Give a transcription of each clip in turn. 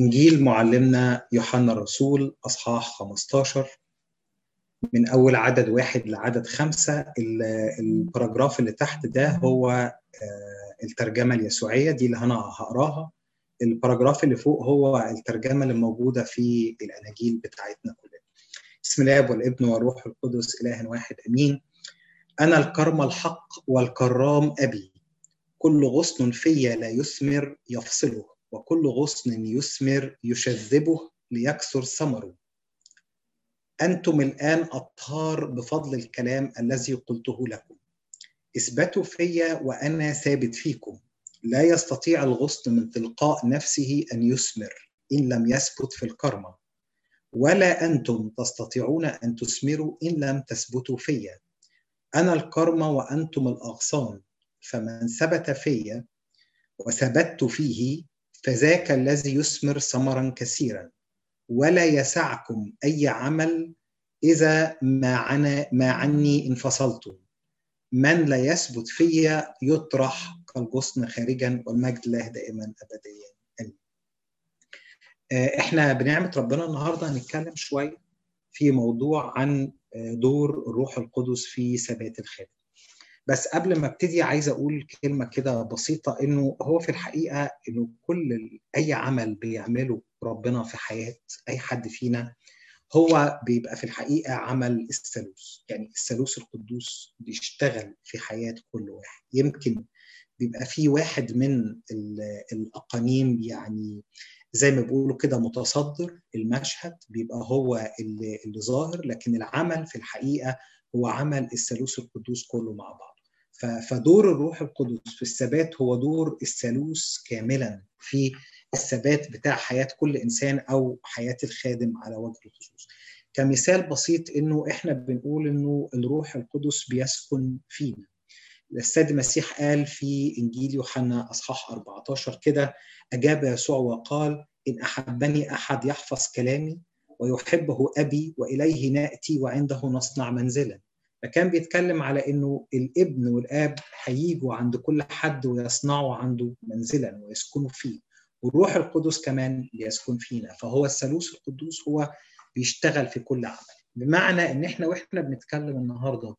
إنجيل معلمنا يوحنا الرسول أصحاح 15 من أول عدد واحد لعدد خمسة ال paragraph اللي تحت ده هو الترجمة اليسوعية دي اللي أنا هقراها. ال paragraph اللي فوق هو الترجمة اللي موجودة في الأناجيل بتاعتنا كلنا. بسم الله والابن والروح القدس إله واحد أمين. أنا الكرم الحق والكرام أبي. كل غصن في لا يثمر يفصله. وكل غصن يثمر يشذبه ليكثر ثمره. أنتم الآن أطهار بفضل الكلام الذي قلته لكم. إثبتوا في وأنا ثابت فيكم. لا يستطيع الغصن من تلقاء نفسه أن يثمر إن لم يثبت في الكرمة. ولا أنتم تستطيعون أن تثمروا إن لم تثبتوا في أنا الكرمة وأنتم الأغصان. فمن ثبت في وثبت فيه فذاك الذي يثمر ثمرا كثيرا ولا يسعكم أي عمل إذا ما, عنا ما عني انفصلتم. من لا يثبت في يطرح كالغصن خارجا والمجد الله دائما أبديا. آمين. إحنا بنعمة ربنا النهاردة هنتكلم شوية في موضوع عن دور الروح القدس في ثبات الخادم بس قبل ما ابتدي عايز أقول كلمة كده بسيطة إنه هو في الحقيقة إنه كل أي عمل بيعمله ربنا في حياة أي حد فينا هو بيبقى في الحقيقة عمل الثالوث. يعني الثالوث القدوس بيشتغل في حياة كل واحد. يمكن بيبقى في واحد من الأقانيم يعني زي ما بيقولوا كده متصدر المشهد بيبقى هو اللي, اللي ظاهر لكن العمل في الحقيقة هو عمل الثالوث القدوس كله مع بعض. فدور الروح القدس في الثبات هو دور الثالوث كاملا في الثبات بتاع حياة كل إنسان أو حياة الخادم على وجه الخصوص. كمثال بسيط إنه إحنا بنقول إنه الروح القدس بيسكن فينا. السيد المسيح قال في إنجيل يوحنا أصحاح 14 كده أجاب يسوع وقال إن أحبني أحد يحفظ كلامي ويحبه أبي وإليه نأتي وعنده نصنع منزلا. فكان بيتكلم على إنه الابن والآب هيجوا عند كل حد ويصنعوا عنده منزلا ويسكنوا فيه. والروح القدس كمان بيسكن فينا. فهو الثالوث القدوس هو بيشتغل في كل عمل. بمعنى إن إحنا وإحنا بنتكلم النهارده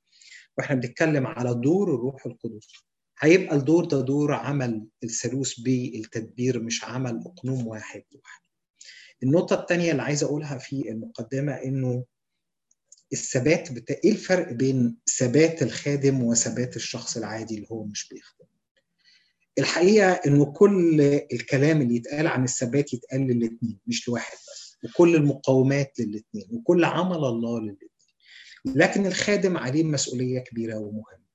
وإحنا بنتكلم على دور الروح القدس هيبقى الدور ده دور عمل الثالوث بالتدبير مش عمل اقنوم واحد لوحده. النقطة الثانية اللي عايز أقولها في المقدمة إنه الثبات بتا... إيه الفرق بين ثبات الخادم وثبات الشخص العادي اللي هو مش بيخدم؟ الحقيقة إنه كل الكلام اللي يتقال عن الثبات يتقال للاثنين مش لواحد بس وكل المقاومات للاثنين وكل عمل الله للاثنين لكن الخادم عليه مسؤولية كبيرة ومهمة.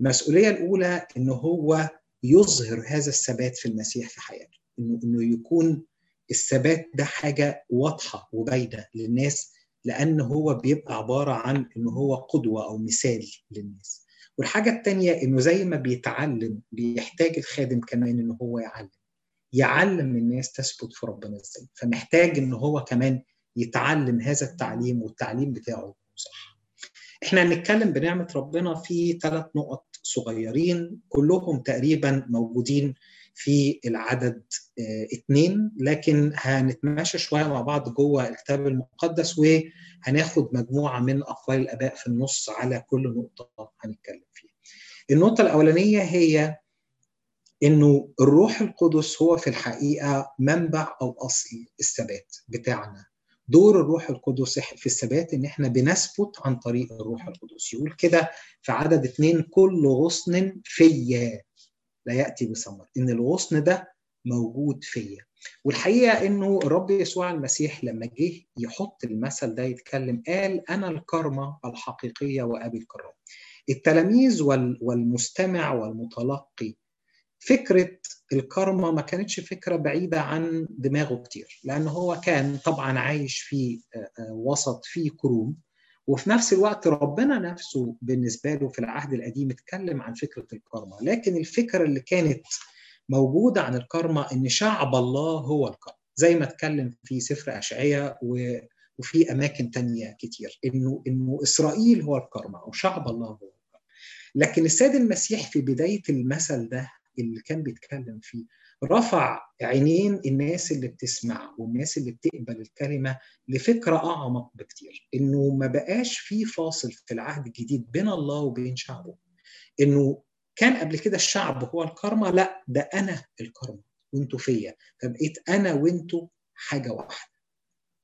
المسؤولية الأولى إنه هو يظهر هذا الثبات في المسيح في حياته. إنه إنه يكون الثبات ده حاجة واضحة وباينة للناس لأن هو بيبقى عبارة عن إنه هو قدوة أو مثال للناس. والحاجة التانية إنه زي ما بيتعلم بيحتاج الخادم كمان إنه هو يعلم. يعلم الناس تثبت في ربنا إزاي. فمحتاج إنه هو كمان يتعلم هذا التعليم والتعليم بتاعه صح. إحنا هنتكلم بنعمة ربنا في ثلاث نقط صغيرين كلهم تقريبا موجودين في العدد اثنين لكن هنتماشى شوية مع بعض جوه الكتاب المقدس وهناخد مجموعة من أقوال الآباء في النص على كل نقطة هنتكلم فيها. النقطة الأولانية هي إنه الروح القدس هو في الحقيقة منبع أو أصل الثبات بتاعنا. دور الروح القدس في الثبات إن إحنا بنثبت عن طريق الروح القدس يقول كده في عدد اثنين كل غصن فيا لا يأتي بثمر إن الغصن ده موجود فيا. والحقيقة إنه الرب يسوع المسيح لما جه يحط المثل ده يتكلم قال أنا الكرمة الحقيقية وأبي الكرام. التلاميذ والمستمع والمتلقي فكرة الكرمة ما كانتش فكرة بعيدة عن دماغه كتير لأن هو كان طبعا عايش في وسط فيه كروم. وفي نفس الوقت ربنا نفسه بالنسبة له في العهد القديم اتكلم عن فكرة الكرمة. لكن الفكرة اللي كانت موجودة عن الكرمة إن شعب الله هو الكرمه زي ما اتكلم في سفر اشعياء وفي أماكن تانية كتير. انه إنه إسرائيل هو الكرمة أو شعب الله هو الكرمه لكن السيد المسيح في بداية المثل ده اللي كان بيتكلم فيه رفع عينين الناس اللي بتسمع والناس اللي بتقبل الكلمة لفكرة أعمق بكتير. إنه ما بقاش في فاصل في العهد الجديد بين الله وبين شعبه. إنه كان قبل كده الشعب هو الكرمة لا ده أنا الكرمة وأنتوا فيا. فبقيت أنا وأنتوا حاجة واحدة.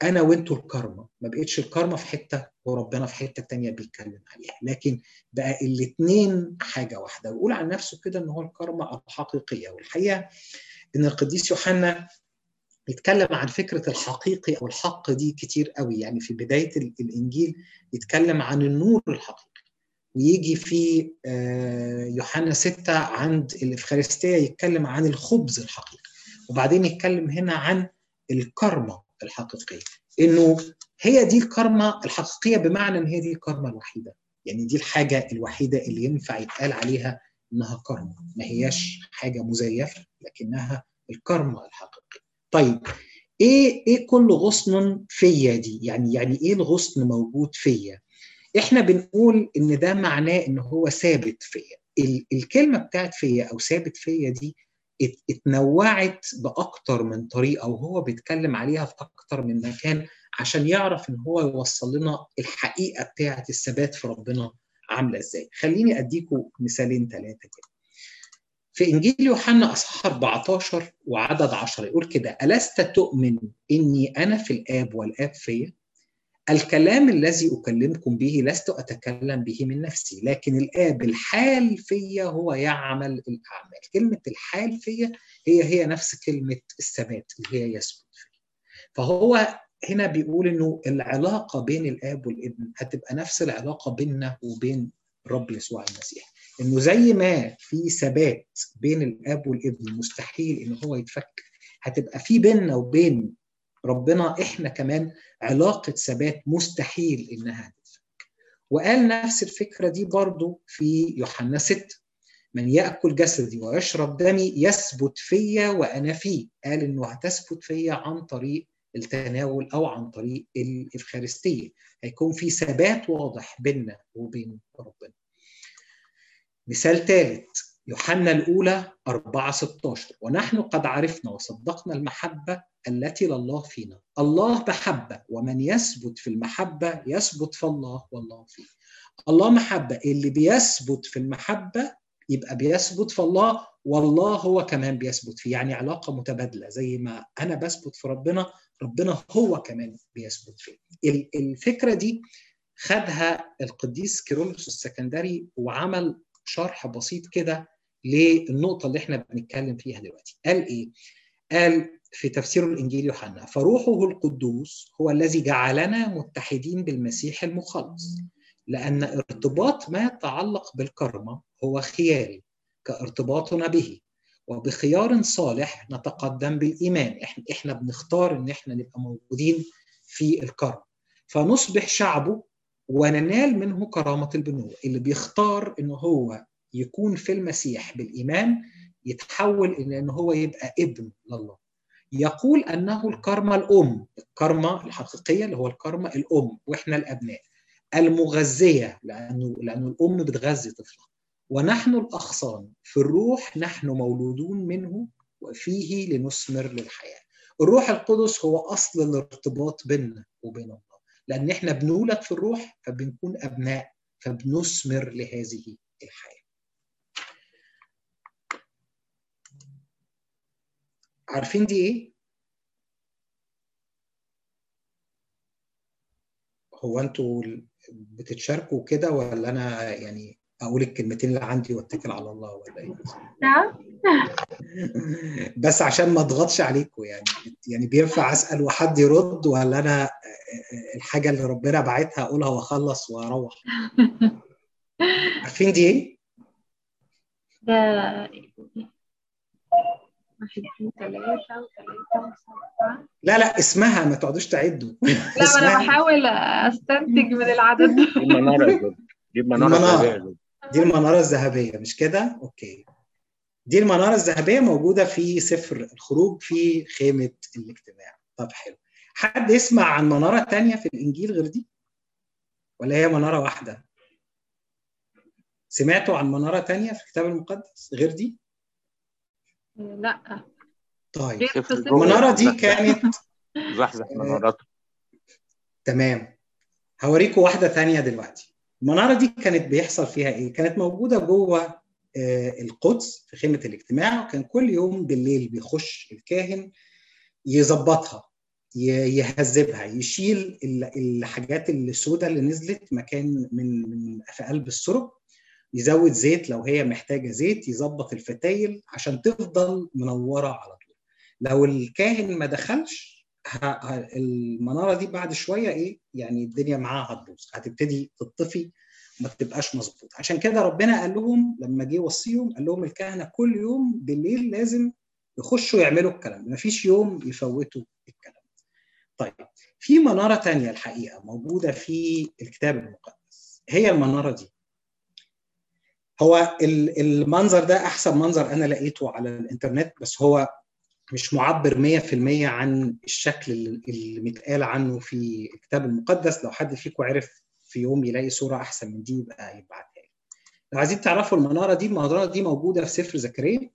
أنا وانتوا الكرمة ما بقتش الكرمة في حتة وربنا في حتة تانية بيتكلم عليها. لكن بقى الاثنين حاجة واحدة. ويقول عن نفسه كده إن هو الكرمة الحقيقية. والحقيقة إن القديس يوحنا يتكلم عن فكرة الحقيقي أو الحق دي كتير قوي. يعني في بداية الإنجيل يتكلم عن النور الحقيقي. ويجي في يوحنا 6 عند الإفخارستية يتكلم عن الخبز الحقيقي. وبعدين يتكلم هنا عن الكرمة الحقيقية. إنه هي دي الكرمة الحقيقية بمعنى إن هي دي الكرمة الوحيدة. يعني دي الحاجة الوحيدة اللي ينفع يتقال عليها إنها كرمة ما هياش حاجة مزيفة لكنها الكرمة الحقيقية. طيب إيه إيه كل غصن فيا دي؟ يعني يعني إيه الغصن موجود فيا؟ إحنا بنقول إن ده معناه إن هو ثابت فيا. الكلمة بتاعت فيا أو ثابت فيا دي اتنوعت بأكتر من طريقة وهو بيتكلم عليها في أكتر من مكان عشان يعرف إن هو يوصل لنا الحقيقة بتاعت الثبات في ربنا عاملة إزاي. خليني اديكم مثالين ثلاثة كده. في إنجيل يوحنا أصحاح 14 وعدد 10 يقول كده ألست تؤمن إني أنا في الآب والآب فيا؟ الكلام الذي أكلمكم به لست أتكلم به من نفسي لكن الآب الحال فيا هو يعمل الأعمال. كلمة الحال فيا هي هي نفس كلمة الثبات اللي هي يثبت فهو هنا بيقول إنه العلاقة بين الآب والابن هتبقى نفس العلاقة بيننا وبين الرب يسوع المسيح. إنه زي ما في ثبات بين الآب والابن مستحيل إن هو يتفك هتبقى في بيننا وبين ربنا إحنا كمان علاقة ثبات مستحيل إنها تتفك وقال نفس الفكرة دي برضو في يوحنا 6 من يأكل جسدي ويشرب دمي يثبت فيا وأنا فيه. قال إنه هتثبت فيا عن طريق التناول أو عن طريق الإفخارستية. هيكون في ثبات واضح بيننا وبين ربنا. مثال ثالث يوحنا الأولى 4 16 ونحن قد عرفنا وصدقنا المحبة التي لله فينا. الله محبة ومن يثبت في المحبة يثبت في الله والله فيه. الله محبة اللي بيثبت في المحبة يبقى بيثبت في الله والله هو كمان بيثبت فيه. يعني علاقة متبادلة زي ما أنا بثبت في ربنا ربنا هو كمان بيثبت فيه. الفكرة دي خدها القديس كيرلس السكندري وعمل شرح بسيط كده للنقطة اللي إحنا بنتكلم فيها دلوقتي. قال إيه؟ قال في تفسير الإنجيل يوحنا فروحه القدوس هو الذي جعلنا متحدين بالمسيح المخلص لأن ارتباط ما يتعلق بالكرمة هو خياري كارتباطنا به وبخيار صالح نتقدم بالإيمان. إحنا إحنا بنختار إن إحنا نبقى موجودين في الكرم. فنصبح شعبه وننال منه كرامة البنوة اللي بيختار إن هو يكون في المسيح بالإيمان يتحول إلى إن هو يبقى ابن لله. يقول أنه الكرمة الأم الكرمة الحقيقية اللي هو الكرمة الأم وإحنا الأبناء المغذية لأنه لأنه الأم بتغذي طفلها. ونحن الأغصان في الروح نحن مولودون منه وفيه لنثمر للحياة. الروح القدس هو أصل الارتباط بيننا وبين الله. لأن إحنا بنولد في الروح فبنكون أبناء فبنثمر لهذه الحياة. عارفين دي إيه؟ هو أنتوا بتتشاركوا كده ولا أنا يعني أقول الكلمتين اللي عندي وأتكل على الله ولا إيه. نعم. بس عشان ما أضغطش عليكم يعني يعني بينفع أسأل وحد يرد ولا أنا الحاجة اللي ربنا باعتها أقولها وأخلص وأروح؟ عارفين دي إيه؟ ده واحد اثنين ثلاثة وثلاثة وسبعة. لا لا اسمها ما تقعدوش تعدوا. لا ما أنا بحاول أستنتج من العدد دي المنارة دي المنارة المنارة. دي المنارة الذهبية مش كده؟ أوكي. دي المنارة الذهبية موجودة في سفر الخروج في خيمة الاجتماع. طب حلو. حد يسمع عن منارة تانية في الإنجيل غير دي؟ ولا هي منارة واحدة؟ سمعتوا عن منارة تانية في الكتاب المقدس غير دي؟ لا. طيب. المناره دي كانت زحزح مناراته تمام. هوريكم واحدة ثانية دلوقتي. المنارة دي كانت بيحصل فيها إيه؟ كانت موجودة جوه آه، القدس في خيمة الاجتماع وكان كل يوم بالليل بيخش الكاهن يظبطها يهذبها يشيل ال- الحاجات السوداء اللي نزلت مكان من من في قلب السرب يزود زيت لو هي محتاجة زيت يظبط الفتايل عشان تفضل منورة على طول. لو الكاهن ما دخلش المنارة دي بعد شوية إيه يعني الدنيا معاها هتبوظ هتبتدي تطفي ما تبقاش مظبوط. عشان كده ربنا قال لهم لما جه يوصيهم قال لهم الكهنة كل يوم بالليل لازم يخشوا يعملوا الكلام ما فيش يوم يفوتوا الكلام. طيب في منارة تانية الحقيقة موجودة في الكتاب المقدس. هي المنارة دي. هو ال- المنظر ده أحسن منظر أنا لقيته على الإنترنت بس هو مش معبر 100% عن الشكل اللي متقال عنه في الكتاب المقدس. لو حد فيكم عرف في يوم يلاقي صورة أحسن من دي يبقى يبعتها لي. لو عايزين تعرفوا المنارة دي المنارة دي موجودة في سفر زكريا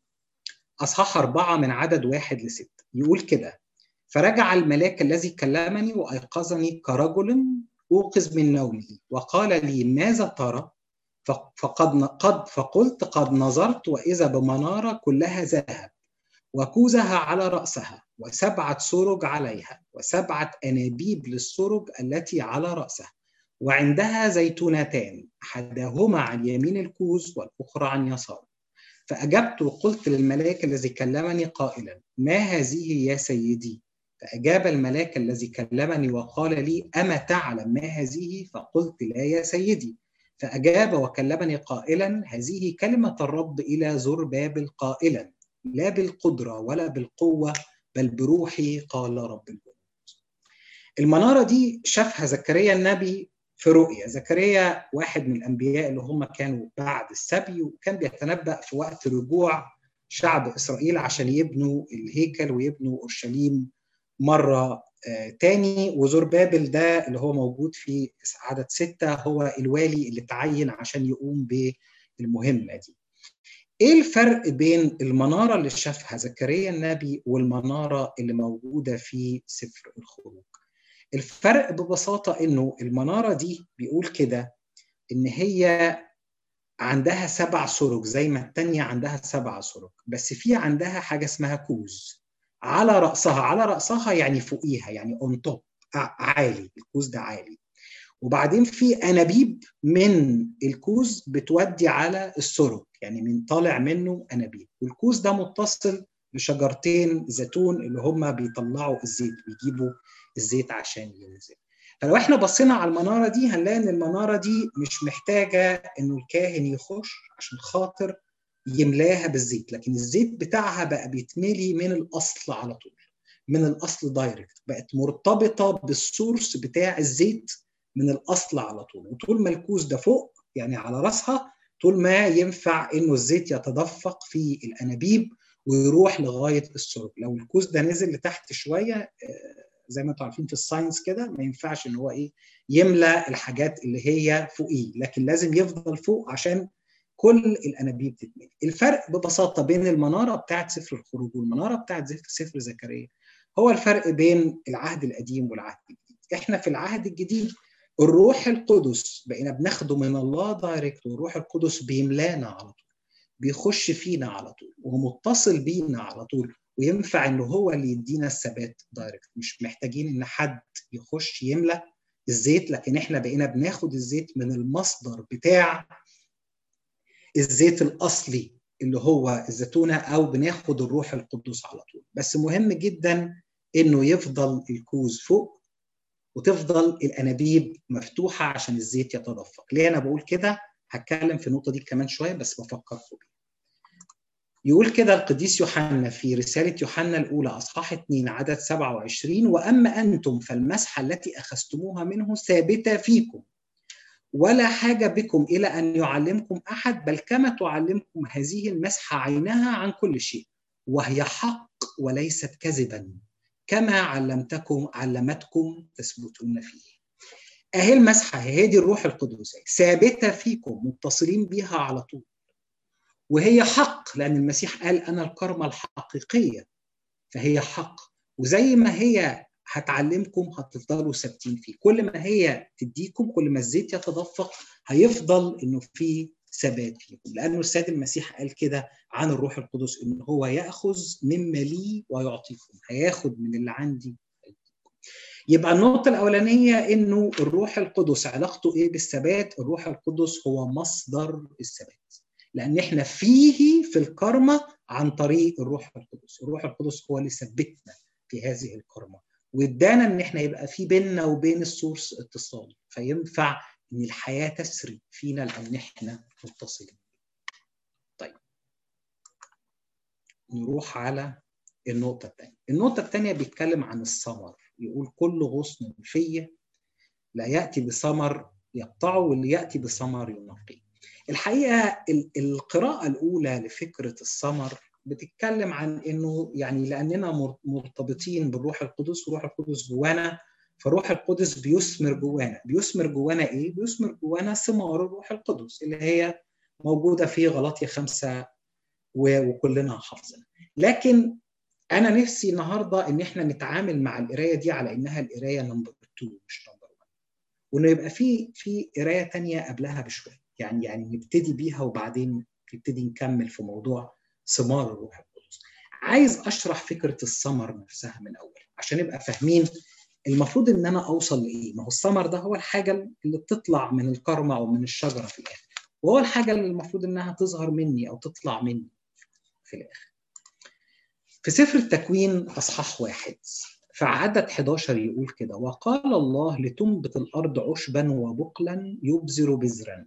أصحاح أربعة من عدد واحد لستة يقول كده فرجع الملاك الذي كلمني وأيقظني كرجل أوقظ من نومه وقال لي ماذا ترى؟ فقد قد فقلت قد نظرت وإذا بمنارة كلها ذهب. وكوزها على رأسها وسبعة سرج عليها وسبعة أنابيب للسرج التي على رأسها. وعندها زيتونتان أحدهما عن يمين الكوز والأخرى عن يسار. فأجبت وقلت للملاك الذي كلمني قائلا ما هذه يا سيدي؟ فأجاب الملاك الذي كلمني وقال لي أما تعلم ما هذه؟ فقلت لا يا سيدي. فأجاب وكلمني قائلا هذه كلمة الرب إلى زربابل قائلا. لا بالقدرة ولا بالقوة بل بروحي قال رب الجنود المنارة دي شافها زكريا النبي في رؤيا زكريا واحد من الأنبياء اللي هم كانوا بعد السبي وكان بيتنبأ في وقت رجوع شعب إسرائيل عشان يبنوا الهيكل ويبنوا أورشليم مرة آه، تاني. وزربابل ده اللي هو موجود في عدد ستة هو الوالي اللي تعين عشان يقوم بالمهمة دي. إيه الفرق بين المنارة اللي شافها زكريا النبي والمنارة اللي موجودة في سفر الخروج؟ الفرق ببساطة إنه المنارة دي بيقول كده إن هي عندها سبع سرج زي ما التانية عندها سبع سرج بس في عندها حاجة اسمها كوز على رأسها. على رأسها يعني فوقيها يعني on top عالي الكوز ده عالي. وبعدين في أنابيب من الكوز بتودي على السرج. يعني من طالع منه انابيب والكوز ده متصل بشجرتين زيتون اللي هم بيطلعوا الزيت بيجيبوا الزيت عشان ينزل. فلو إحنا بصينا على المنارة دي هنلاقي إن المنارة دي مش محتاجة إنه الكاهن يخش عشان خاطر يملاها بالزيت لكن الزيت بتاعها بقى بيتملي من الأصل على طول من الأصل direct بقت مرتبطة بال source بتاع الزيت من الأصل على طول. وطول ما الكوز ده فوق يعني على راسها طول ما ينفع إنه الزيت يتدفق في الأنابيب ويروح لغاية السرج لو الكوز ده نزل لتحت شوية زي ما أنتم عارفين في ال science كده ما ينفعش إن هو إيه يملى الحاجات اللي هي فوقيه. لكن لازم يفضل فوق عشان كل الأنابيب تتملي. الفرق ببساطة بين المنارة بتاعت سفر الخروج والمنارة بتاعت سفر زكريا. هو الفرق بين العهد القديم والعهد الجديد. إحنا في العهد الجديد الروح القدس بقينا بناخده من الله direct والروح القدس بيملانا على طول بيخش فينا على طول وهو متصل بينا على طول وينفع إنه هو اللي يدينا الثبات دايركت مش محتاجين إن حد يخش يملى الزيت لكن إحنا بقينا بناخد الزيت من المصدر بتاع الزيت الأصلي اللي هو الزيتونة أو بناخد الروح القدس على طول. بس مهم جدا إنه يفضل الكوز فوق وتفضل الأنابيب مفتوحة عشان الزيت يتدفق. ليه أنا بقول كده؟ هتكلم في النقطة دي كمان شوية بس بفكركم بيها يقول كده القديس يوحنا في رسالة يوحنا الأولى أصحاح 2 عدد 27 وأما أنتم فالمسحة التي أخذتموها منه ثابتة فيكم. ولا حاجة بكم إلى أن يعلمكم أحد بل كما تعلمكم هذه المسحة عينها عن كل شيء وهي حق وليست كذبا. كما علمتكم علمتكم تثبتون فيه. أهي المسحة هي دي الروح القدس ثابتة فيكم متصلين بها على طول. وهي حق لأن المسيح قال أنا الكرمة الحقيقية فهي حق. وزي ما هي هتعلمكم هتفضلوا ثابتين فيه. كل ما هي تديكم كل ما الزيت يتدفق هيفضل إنه في ثبات فيكم لأنه السيد المسيح قال كده عن الروح القدس إن هو يأخذ مما لي ويعطيكم هياخد من اللي عندي يبقى النقطة الأولانية إنه الروح القدس علاقته إيه بالثبات؟ الروح القدس هو مصدر الثبات. لأن إحنا فيه في الكرمة عن طريق الروح القدس، الروح القدس هو اللي ثبتنا في هذه الكرمة، وإدانا إن إحنا يبقى في بيننا وبين السورس اتصال، فينفع إن الحياة تسري فينا لأن إحنا متصلين. طيب. نروح على النقطة الثانية. النقطة الثانية بيتكلم عن الثمر. يقول كل غصن في لا يأتي بثمر يقطعه واللي يأتي بثمر ينقيه. الحقيقة القراءة الأولى لفكرة الثمر بتتكلم عن إنه يعني لأننا مرتبطين بالروح القدس والروح القدس جوانا فالروح القدس بيثمر جوانا، بيثمر جوانا إيه؟ بيثمر جوانا ثمار الروح القدس اللي هي موجودة في غلاطيا خمسة وكلنا حافظينها. لكن أنا نفسي النهارده إن إحنا نتعامل مع القراية دي على إنها القراية number 2 مش number 1 وإنه يبقى في في قراية ثانية قبلها بشوية يعني يعني نبتدي بيها وبعدين نبتدي نكمل في موضوع ثمار الروح القدس عايز أشرح فكرة الثمر نفسها من أول عشان نبقى فاهمين المفروض إن أنا أوصل لإيه؟ ما هو الثمر ده هو الحاجة اللي بتطلع من الكرمة أو من الشجرة في الآخر. وهو الحاجة اللي المفروض إنها تظهر مني أو تطلع مني في الآخر. في سفر التكوين أصحاح واحد في عدد 11 يقول كده وقال الله لتنبت الأرض عشبا وبقلا يبذر بذرا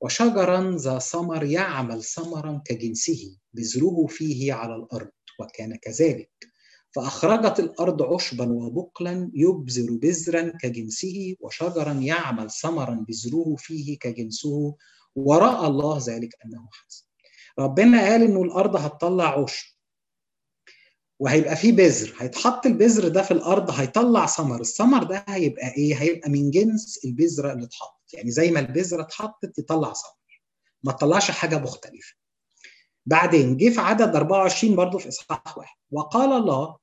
وشجرا ذا ثمر يعمل ثمرا كجنسه بذره فيه على الأرض وكان كذلك. فأخرجت الأرض عشبا وبقلا يبذر بذرا كجنسه وشجرا يعمل ثمرا بذره فيه كجنسه. ورأى الله ذلك أنه حسن. ربنا قال إنه الأرض هتطلع عشب. وهيبقى فيه بذر. هيتحط البذر ده في الأرض هيطلع ثمر. الثمر ده هيبقى إيه؟ هيبقى من جنس البذرة اللي اتحط يعني زي ما البذرة اتحطت يطلع ثمر. ما تطلعش حاجة مختلفة. بعدين جه في عدد 24 برضه في إصحاح واحد. وقال الله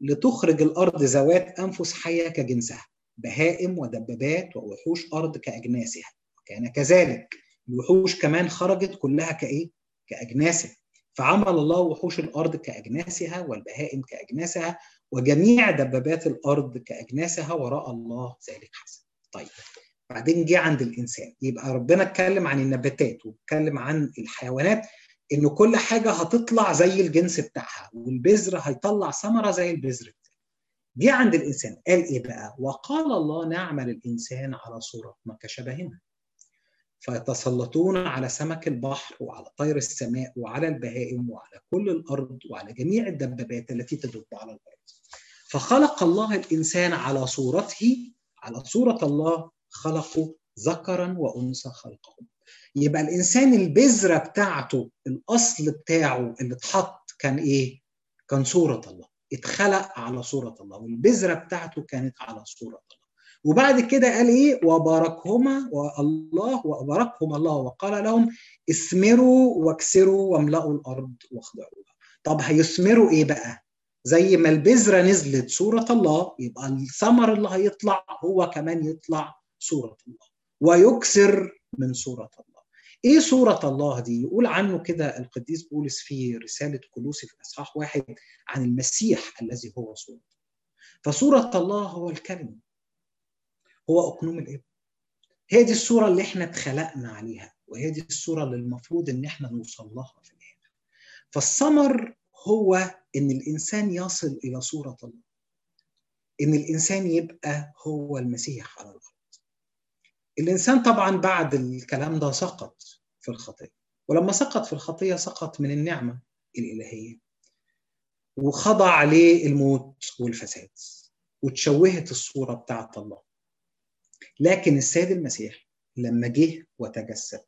لتخرج الأرض ذوات أنفس حية كجنسها بهائم ودبابات ووحوش أرض كأجناسها. وكان كذلك. الوحوش كمان خرجت كلها كإيه؟ كأجناسها. فعمل الله وحوش الأرض كأجناسها والبهائم كأجناسها وجميع دبابات الأرض كأجناسها. وراى الله ذلك حسن. طيب بعدين جه عند الإنسان. يبقى ربنا اتكلم عن النباتات واتكلم عن الحيوانات. إنه كل حاجة هتطلع زي الجنس بتاعها والبذر هيطلع ثمرة زي البذر بتاعها. جه عند الإنسان قال إيه بقى؟ وقال الله نعمل الإنسان على صورتنا كشبهنا. فيتسلطون على سمك البحر وعلى طير السماء وعلى البهائم وعلى كل الأرض وعلى جميع الدبابات التي تدب على الأرض. فخلق الله الإنسان على صورته على صورة الله خلقه ذكرا وأنثى خلقهم. يبقى الإنسان البذرة بتاعته الأصل بتاعه اللي اتحط كان إيه؟ كان صورة الله. اتخلق على صورة الله والبذرة بتاعته كانت على صورة الله. وبعد كده قال إيه وباركهما والله وباركهم الله وقال لهم اثمروا واكسروا واملأوا الأرض واخضعوها طب هيثمروا إيه بقى زي ما البذرة نزلت صورة الله يبقى الثمر اللي هيطلع هو كمان يطلع صورة الله ويكسر من صورة الله. إيه صورة الله دي؟ يقول عنه كده القديس بولس في رسالة كلوسي في إصحاح واحد عن المسيح الذي هو صورة. فصورة الله هو الكلمة هو أقنوم الابن هي دي الصورة اللي إحنا اتخلقنا عليها وهي دي الصورة اللي المفروض إن إحنا نوصل لها في الآخر. فالثمر هو إن الإنسان يصل إلى صورة الله. إن الإنسان يبقى هو المسيح على الأرض. الإنسان طبعا بعد الكلام ده سقط في الخطية ولما سقط في الخطية سقط من النعمة الإلهية وخضع عليه الموت والفساد وتشوهت الصورة بتاعت الله لكن السيد المسيح لما جه وتجسد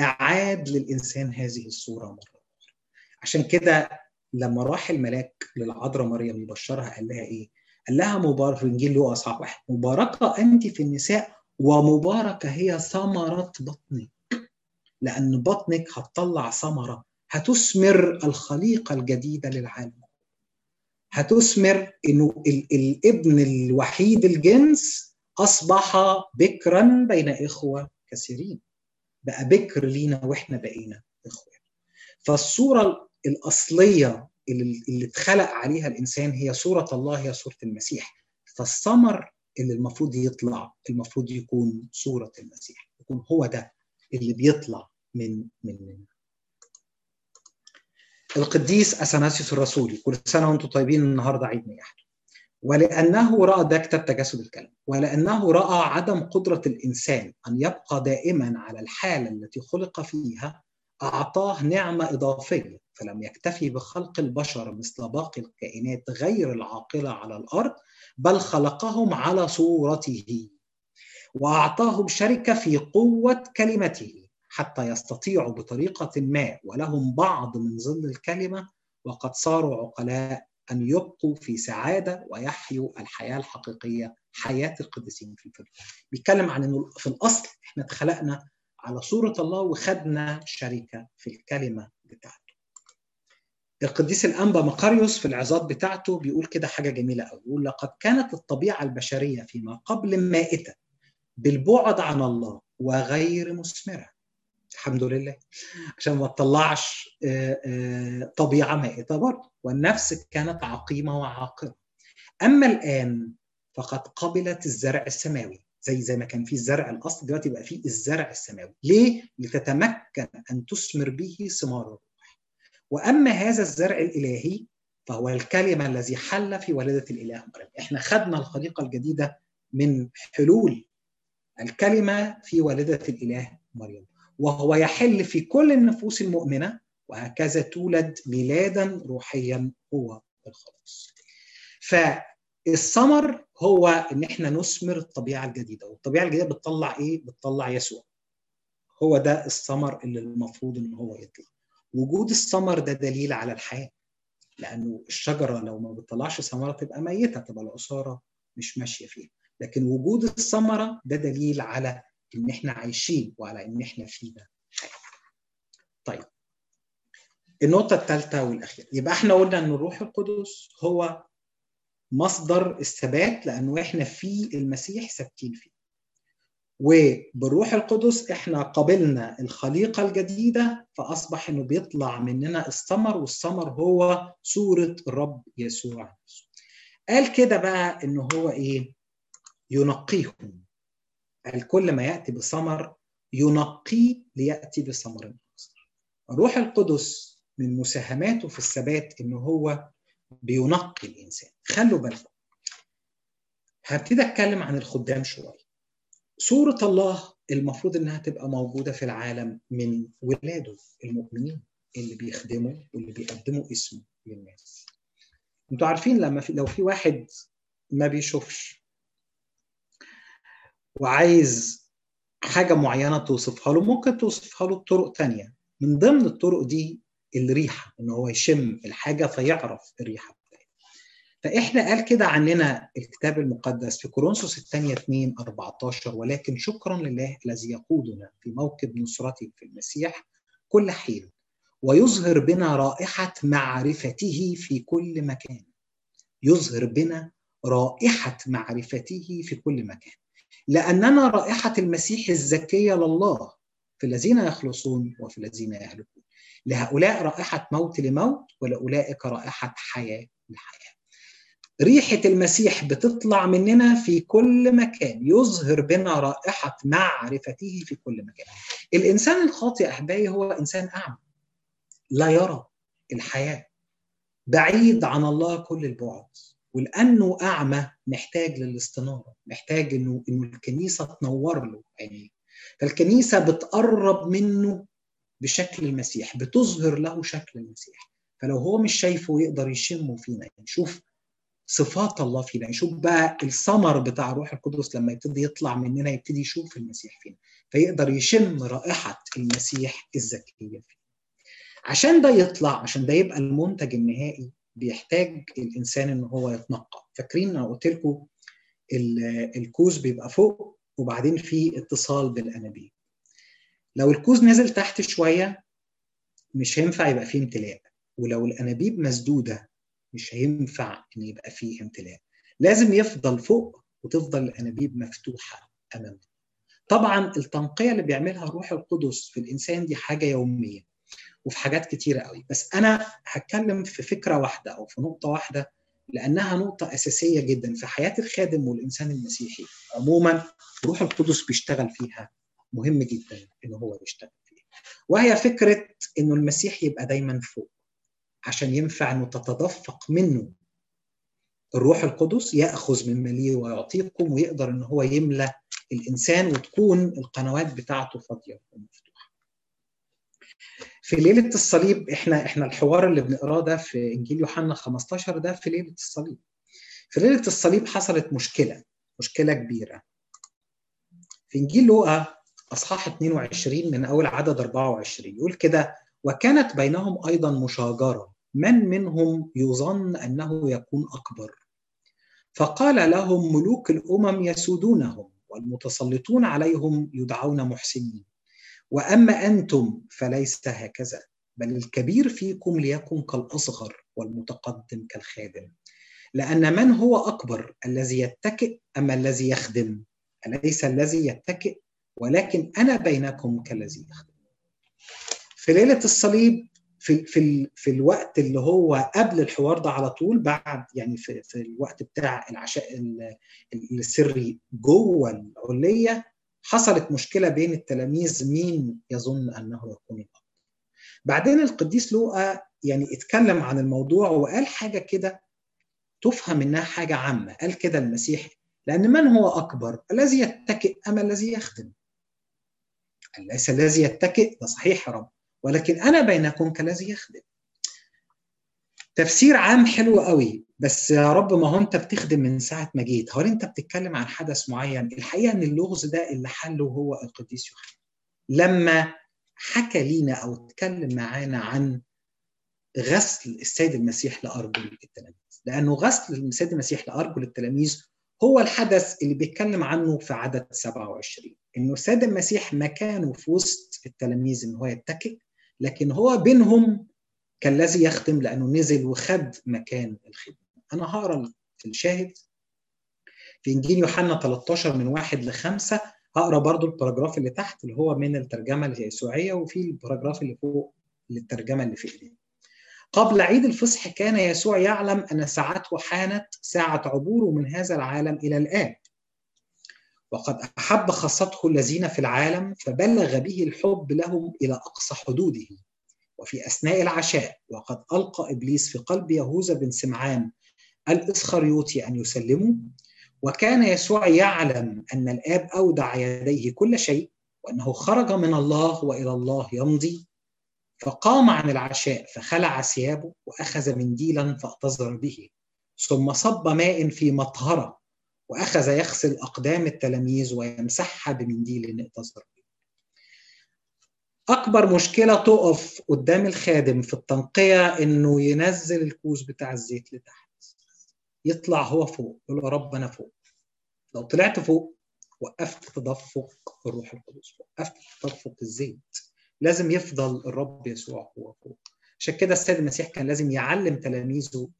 أعاد للإنسان هذه الصورة مرة أخرى عشان كده لما راح الملاك للعذراء مريم يبشرها قال لها إيه؟ قال لها مبارك في إنجيل لوقا أصحاح واحد مباركة أنت في النساء ومباركة هي ثمرة بطنك. لأن بطنك هتطلع ثمرة. هتثمر الخليقة الجديدة للعالم. هتثمر إنه ال- الابن الوحيد الجنس أصبح بكرا بين إخوة كثيرين. بقى بكر لينا وإحنا بقينا إخوة. فالصورة الأصلية اللي اتخلق عليها الإنسان هي صورة الله هي صورة المسيح. فالثمر اللي المفروض يطلع المفروض يكون صورة المسيح يكون هو ده اللي بيطلع من مننا القديس أثناسيوس الرسولي كل سنة وأنتم طيبين النهارده عيد ميلاده. ولأنه رأى ده كتاب تجسد الكلام. ولأنه رأى عدم قدرة الإنسان أن يبقى دائما على الحالة التي خلق فيها أعطاه نعمة إضافية فلم يكتفي بخلق البشر مثل باقي الكائنات غير العاقلة على الأرض بل خلقهم على صورته وأعطاهم شركة في قوة كلمته حتى يستطيعوا بطريقة ما ولهم بعض من ظل الكلمة وقد صاروا عقلاء أن يبقوا في سعادة ويحيوا الحياة الحقيقية حياة القديسين في الفردوس. بيتكلم عن إنه في الأصل إحنا اتخلقنا على صورة الله وخدنا شركة في الكلمة بتاعته. القديس الأنبا مقاريوس في العظات بتاعته بيقول كده حاجة جميلة قوي بيقول لقد كانت الطبيعة البشرية فيما قبل مائتة بالبعد عن الله وغير مثمره. الحمد لله. عشان ما تطلعش آه، آه، طبيعة مائتة برضه. والنفس كانت عقيمة وعاقره. أما الآن فقد قبلت الزرع السماوي زي زي ما كان في الزرع الأصل دلوقتي بقى في الزرع السماوي. ليه؟ لتتمكن أن تثمر به ثمار الروح وأما هذا الزرع الإلهي فهو الكلمة الذي حل في والده الإله مريم إحنا خدنا الخليقة الجديدة من حلول الكلمة في والده الإله مريم وهو يحل في كل النفوس المؤمنة وهكذا تولد ميلادا روحيا هو الخلاص فالثمر هو إن إحنا نثمر الطبيعة الجديدة. والطبيعة الجديدة بتطلع إيه؟ بتطلع يسوع. هو ده الثمر اللي المفروض إن هو يطلع. وجود الثمر ده دليل على الحياة لأنه الشجرة لو ما بتطلعش ثمرة تبقى ميتة تبقى العصاره مش ماشية فيها. لكن وجود الثمرة ده دليل على إن إحنا عايشين وعلى إن إحنا فينا حياه طيب النقطة الثالثه والأخيرة. يبقى إحنا قلنا إن الروح القدس هو مصدر الثبات لأنه إحنا في المسيح ثابتين فيه. وبالروح القدس إحنا قبلنا الخليقة الجديدة فأصبح إنه بيطلع مننا الثمر والثمر هو صورة الرب يسوع قال كده بقى إنه هو إيه؟ ينقيهم. قال كل ما يأتي بثمر ينقيه ليأتي بثمر الروح القدس من مساهماته في الثبات إنه هو بينقي الإنسان. خلوا بالكم. هبتدي أتكلم عن الخدام شوية. صورة الله المفروض إنها تبقى موجودة في العالم من ولاده المؤمنين اللي بيخدموا واللي بيقدموا اسمه للناس. أنتوا عارفين لما في لو في واحد ما بيشوفش وعايز حاجة معينة توصفها له ممكن توصفها له بطرق تانية من ضمن الطرق دي الريحة إن هو يشم الحاجة فيعرف الريحة فإحنا قال كده عننا الكتاب المقدس في كورنثوس الثانية 2 14 ولكن شكرا لله الذي يقودنا في موكب نصرته في المسيح كل حين ويظهر بنا رائحة معرفته في كل مكان. يظهر بنا رائحة معرفته في كل مكان. لأننا رائحة المسيح الزكية لله في الذين يخلصون وفي الذين يهلكون. لهؤلاء رائحة موت لموت ولأولئك رائحة حياة لحياة. ريحة المسيح بتطلع مننا في كل مكان. يظهر بنا رائحة معرفته في كل مكان. الإنسان الخاطئ أحبائي هو إنسان أعمى. لا يرى الحياة بعيد عن الله كل البعد. ولأنه أعمى محتاج للاستنارة محتاج إنه إنه الكنيسة تنور له عينيه. فالكنيسة بتقرب منه بشكل المسيح بتظهر له شكل المسيح. فلو هو مش شايفه يقدر يشمه فينا. يشوف صفات الله فينا. يشوف بقى الثمر بتاع الروح القدس لما يبتدي يطلع مننا يبتدي يشوف المسيح فينا فيقدر يشم رائحة المسيح الزكية فينا عشان ده يطلع عشان ده يبقى المنتج النهائي بيحتاج الإنسان إن هو يتنقى. فاكرين أنا قلت لكم الكوز بيبقى فوق وبعدين في اتصال بالأنابيب. لو الكوز نزل تحت شوية مش هينفع يبقى فيه امتلاء. ولو الأنابيب مسدودة مش هينفع إن يبقى فيه امتلاء لازم يفضل فوق وتفضل الأنابيب مفتوحة أمامه. طبعا التنقية اللي بيعملها الروح القدس في الإنسان دي حاجة يومية وفي حاجات كتيرة قوي. بس أنا هتكلم في فكرة واحدة أو في نقطة واحدة لأنها نقطة أساسية جدا في حياة الخادم والإنسان المسيحي. عموما روح القدس بيشتغل فيها مهم جدا إن هو يشتغل فيها. وهي فكرة إنه المسيح يبقى دايما فوق. عشان ينفع إنه تتدفق منه الروح القدس يأخذ من مليه ويعطيكم ويقدر إن هو يملى الإنسان وتكون القنوات بتاعته فاضية ومفتوحة. في ليلة الصليب إحنا إحنا الحوار اللي بنقراه ده في إنجيل يوحنا 15 ده في ليلة الصليب. في ليلة الصليب حصلت مشكلة مشكلة كبيرة. في إنجيل لوقا أصحاح 22 من أول عدد 24 يقول كده وكانت بينهم أيضا مشاجرة من منهم يظن أنه يكون أكبر. فقال لهم ملوك الأمم يسودونهم والمتسلطون عليهم يدعون محسنين. وأما أنتم فليس هكذا بل الكبير فيكم ليكن كالأصغر والمتقدم كالخادم. لأن من هو أكبر الذي يتكئ أم الذي يخدم؟ أليس الذي يتكئ؟ ولكن أنا بينكم كالذي يخدم. في ليلة الصليب في في في الوقت اللي هو قبل الحوار ده على طول بعد يعني في في الوقت بتاع العشاء السري جوه العليه حصلت مشكلة بين التلاميذ مين يظن أنه يكون الافضل. بعدين القديس لوقا يعني اتكلم عن الموضوع وقال حاجة كده تفهم إنها حاجة عامة، قال كده المسيح لأن من هو أكبر؟ الذي يتكئ أم الذي يخدم؟ ليس الذي يتكئ ده صحيح يا رب ولكن أنا بينكم كالذي يخدم. تفسير عام حلو قوي بس يا رب ما هو أنت بتخدم من ساعة ما جيت. هو أنت بتتكلم عن حدث معين. الحقيقة إن اللغز ده اللي حله هو القديس يوحنا. لما حكى لينا أو اتكلم معانا عن غسل السيد المسيح لأرجل التلاميذ. لأنه غسل السيد المسيح لأرجل التلاميذ هو الحدث اللي بيتكلم عنه في عدد 27 إنه السيد المسيح مكانه في وسط التلاميذ إن هو يتكئ. لكن هو بينهم كالذي يخدم لأنه نزل وخد مكان الخدمة. أنا هقرأ في الشاهد في إنجيل يوحنا 13 من واحد لخمسة هقرأ برضو ال paragraph اللي تحت اللي هو من الترجمة اليسوعية وفي ال paragraph اللي فوق للترجمة اللي في إيدينا. قبل عيد الفصح كان يسوع يعلم أن ساعته حانت ساعة عبوره من هذا العالم إلى الاب. وقد أحب خاصته الذين في العالم فبلغ به الحب لهم إلى أقصى حدوده. وفي أثناء العشاء وقد ألقى إبليس في قلب يهوذا بن سمعان الإسخريوطي أن يسلمه وكان يسوع يعلم أن الآب أودع يديه كل شيء وأنه خرج من الله وإلى الله يمضي فقام عن العشاء فخلع ثيابه وأخذ منديلا فاعتذر به ثم صب ماء في مطهره وأخذ يغسل أقدام التلاميذ ويمسحها بمنديل اعتذر به أكبر مشكلة تقف قدام الخادم في التنقية إنه ينزل الكوز بتاع الزيت لتحت. يطلع هو فوق يقول يا رب أنا فوق. لو طلعت فوق وقفت تدفق الروح القدس وقفت تدفق الزيت لازم يفضل الرب يسوع هو فوق. عشان كده السيد المسيح كان لازم يعلم تلاميذه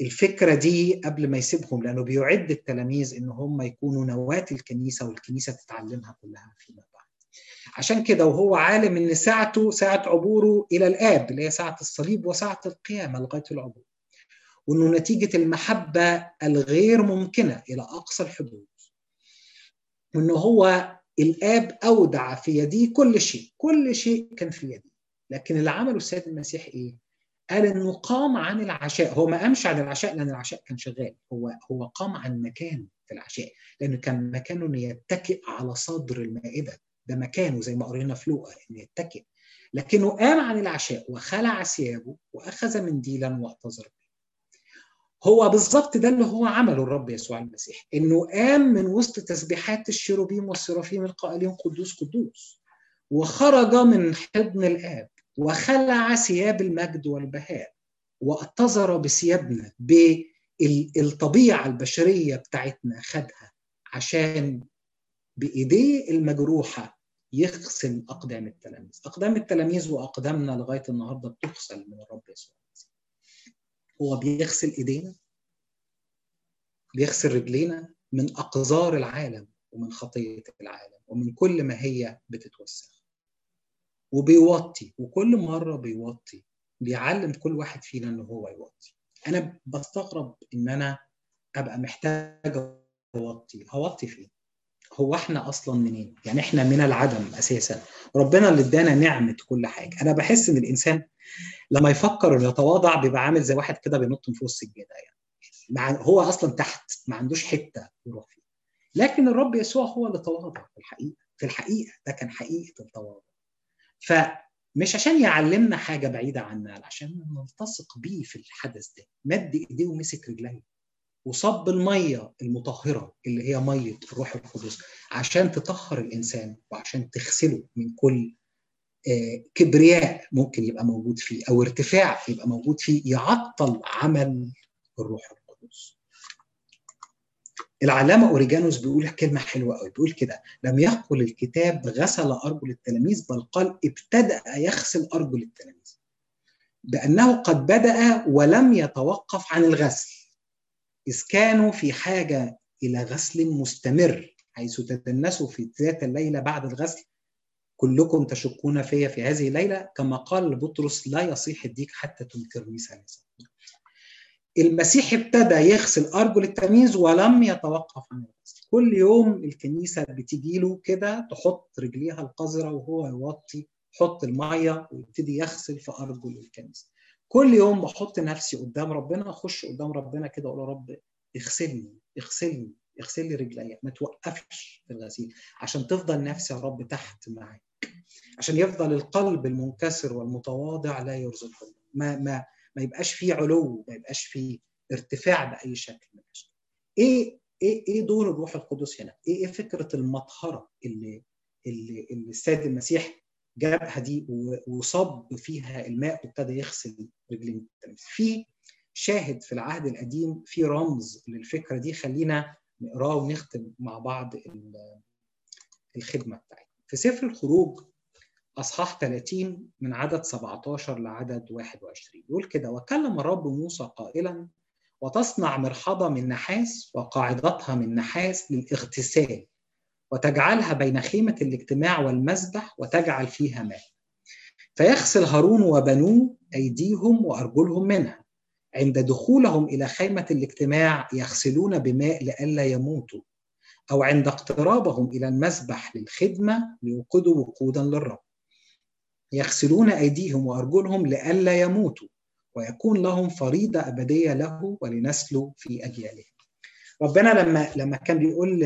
الفكرة دي قبل ما يسيبهم لأنه بيعد التلاميذ إن هم يكونوا نواة الكنيسة والكنيسة تتعلمها كلها فيما بعد. عشان كده وهو عالم إن ساعته ساعة عبوره إلى الآب اللي هي ساعة الصليب وساعة القيامة لغاية العبور. وإنه نتيجة المحبة الغير ممكنة إلى أقصى الحدود. وإنه هو الآب أودع في يديه كل شيء، كل شيء كان في يديه. لكن اللي عمله السيد المسيح إيه؟ قال إنه قام عن العشاء، هو ما قامش عن العشاء لأن العشاء كان شغال، هو هو قام عن مكان في العشاء، لأنه كان مكانه انه يتكئ على صدر المائدة، ده مكانه زي ما قرينا في لوقا انه يتكئ. لكنه قام عن العشاء وخلع ثيابه وأخذ منديلا واعتذر. هو بالظبط ده اللي هو عمله الرب يسوع المسيح، إنه قام من وسط تسبيحات الشيروبيم والسرافيم القائلين قدوس قدوس. وخرج من حضن الآب وخلع ثياب المجد والبهاء واعتذر بثيابنا بالطبيعه البشرية بتاعتنا خدها عشان بايديه المجروحة يغسل أقدام التلاميذ، أقدام التلاميذ وأقدامنا لغاية النهارده بتغسل من الرب يسوع المسيح. هو بيغسل إيدينا بيغسل رجلينا من أقذار العالم ومن خطية العالم ومن كل ما هي بتتوسخ وبيوطي وكل مرة بيوطي بيعلم كل واحد فينا ان هو يوطي. أنا بستغرب إن أنا أبقى محتاج أوطي. اوطي فين؟ هو إحنا أصلا منين؟ يعني إحنا من العدم أساسا. ربنا اللي إدانا نعمة كل حاجة. أنا بحس إن الإنسان لما يفكر إنه يتواضع بيبقى عامل زي واحد كده بينط من فوق السجادة يعني. هو أصلا تحت ما عندوش حتة يروح فيها. لكن الرب يسوع هو اللي تواضع في الحقيقة. في الحقيقة. ده كان حقيقة التواضع. فمش عشان يعلمنا حاجة بعيدة عنا عشان نلتصق بيه في الحدث ده مد إيديه ومسك رجليه وصب المية المطهرة اللي هي مية الروح القدس عشان تطهر الإنسان وعشان تغسله من كل كبرياء ممكن يبقى موجود فيه أو ارتفاع يبقى موجود فيه يعطل عمل الروح القدس. العلامة أوريجانوس بيقول كلمة حلوة قوي بيقول كده لم يقل الكتاب غسل أرجل التلاميذ بل قال ابتدأ يغسل أرجل التلاميذ بأنه قد بدأ ولم يتوقف عن الغسل. إذ كانوا في حاجة إلى غسل مستمر حيث تدنسوا في ذات الليلة بعد الغسل. كلكم تشكون في في هذه الليلة كما قال لبطرس لا يصيح الديك حتى تنكرني ثلاثة المسيح ابتدى يغسل أرجل التلاميذ ولم يتوقف عن الغسل. كل يوم الكنيسة بتجي له كده تحط رجليها القذرة وهو يوطي يحط المية ويبتدي يغسل في أرجل الكنيسة. كل يوم بحط نفسي قدام ربنا أخش قدام ربنا كده أقول يا رب اغسلني اغسلني اغسل لي رجليا. ما توقفش في الغسيل. عشان تفضل نفسي يا رب تحت معاك. عشان يفضل القلب المنكسر والمتواضع لا يرزق ما ما ما يبقاش فيه علو ما يبقاش فيه ارتفاع بأي شكل من الأشكال. إيه إيه إيه دور الروح القدس هنا؟ إيه إيه فكرة المطهرة اللي اللي, اللي السيد المسيح جابها دي وصب فيها الماء وابتدى يغسل رجلين؟ التلاميذ في شاهد في العهد القديم في رمز للفكرة دي خلينا نقراه ونختم مع بعض الخدمة بتاعتنا. في سفر الخروج أصحاح 30 من عدد 17 لعدد 21 يقول كده وكلم الرب موسى قائلا وتصنع مرحضه من نحاس وقاعدتها من نحاس للاغتسال وتجعلها بين خيمة الاجتماع والمذبح وتجعل فيها ماء. فيغسل هارون وبنوه أيديهم وأرجلهم منها. عند دخولهم إلى خيمة الاجتماع يغسلون بماء لئلا يموتوا أو عند اقترابهم إلى المذبح للخدمة ليوقدوا وقودا للرب. يغسلون أيديهم وأرجلهم لئلا يموتوا ويكون لهم فريضة أبدية له ولنسله في أجيالهم ربنا لما لما كان بيقول